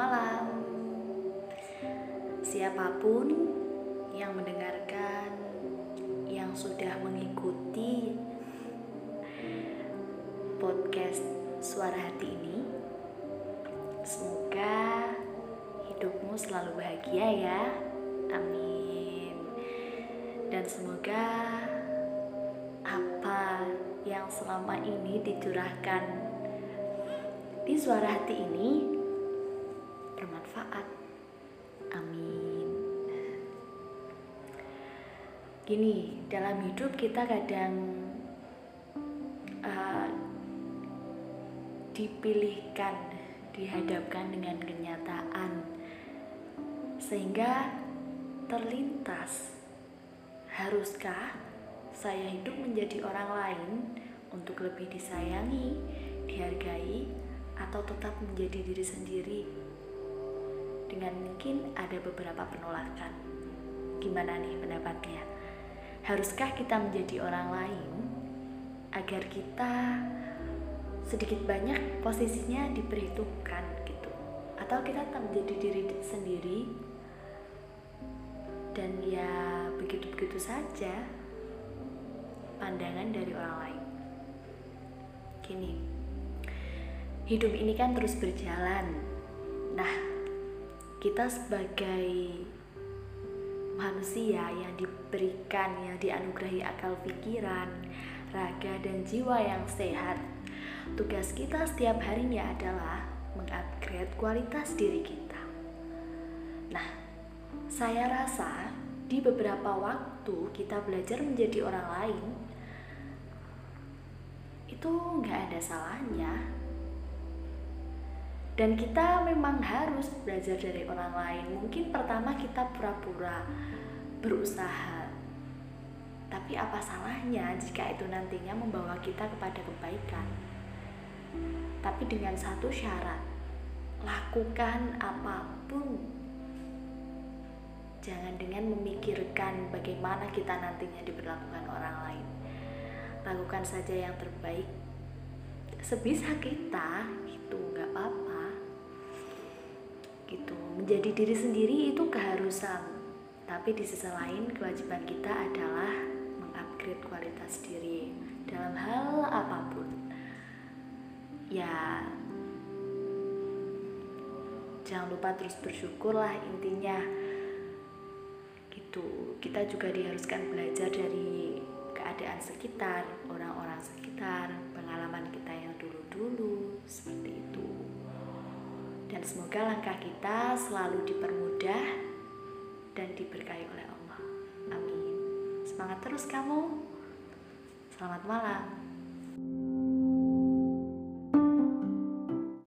malam. Siapa pun yang mendengarkan, yang sudah mengikuti podcast Suara Hati ini, semoga hidupmu selalu bahagia ya. Amin. Dan semoga apa yang selama ini dicurahkan di suara hati ini bermanfaat. Amin. Gini, dalam hidup kita kadang uh, dipilihkan, dihadapkan dengan kenyataan, sehingga terlintas, haruskah saya hidup menjadi orang lain untuk lebih disayangi, dihargai, atau tetap menjadi diri sendiri? Dengan mungkin ada beberapa penolakan. Gimana nih pendapatnya? Haruskah kita menjadi orang lain agar kita sedikit banyak posisinya diperhitungkan gitu? Atau kita tetap menjadi diri sendiri dan ya begitu-begitu saja pandangan dari orang lain. Gini, hidup ini kan terus berjalan. Nah, kita sebagai manusia yang diberikan, yang dianugerahi akal pikiran, raga, dan jiwa yang sehat, tugas kita setiap harinya adalah mengupgrade kualitas diri kita. Nah, saya rasa di beberapa waktu kita belajar menjadi orang lain itu nggak ada salahnya dan kita memang harus belajar dari orang lain. Mungkin pertama kita pura-pura berusaha. Tapi apa salahnya jika itu nantinya membawa kita kepada kebaikan? Tapi dengan satu syarat lakukan apa pun. Jangan dengan memikirkan bagaimana kita nantinya diperlakukan orang lain. Lakukan saja yang terbaik. Sebisa kita gitu. Menjadi diri sendiri itu keharusan. Tapi di sisi lain kewajiban kita adalah mengupgrade kualitas diri dalam hal apa pun. Ya jangan lupa terus bersyukurlah intinya. Gitu. Kita juga diharuskan belajar dari keadaan sekitar orang-orang dan semoga langkah kita selalu dipermudah dan diberkahi oleh Allah. Amin. Semangat terus kamu. Selamat malam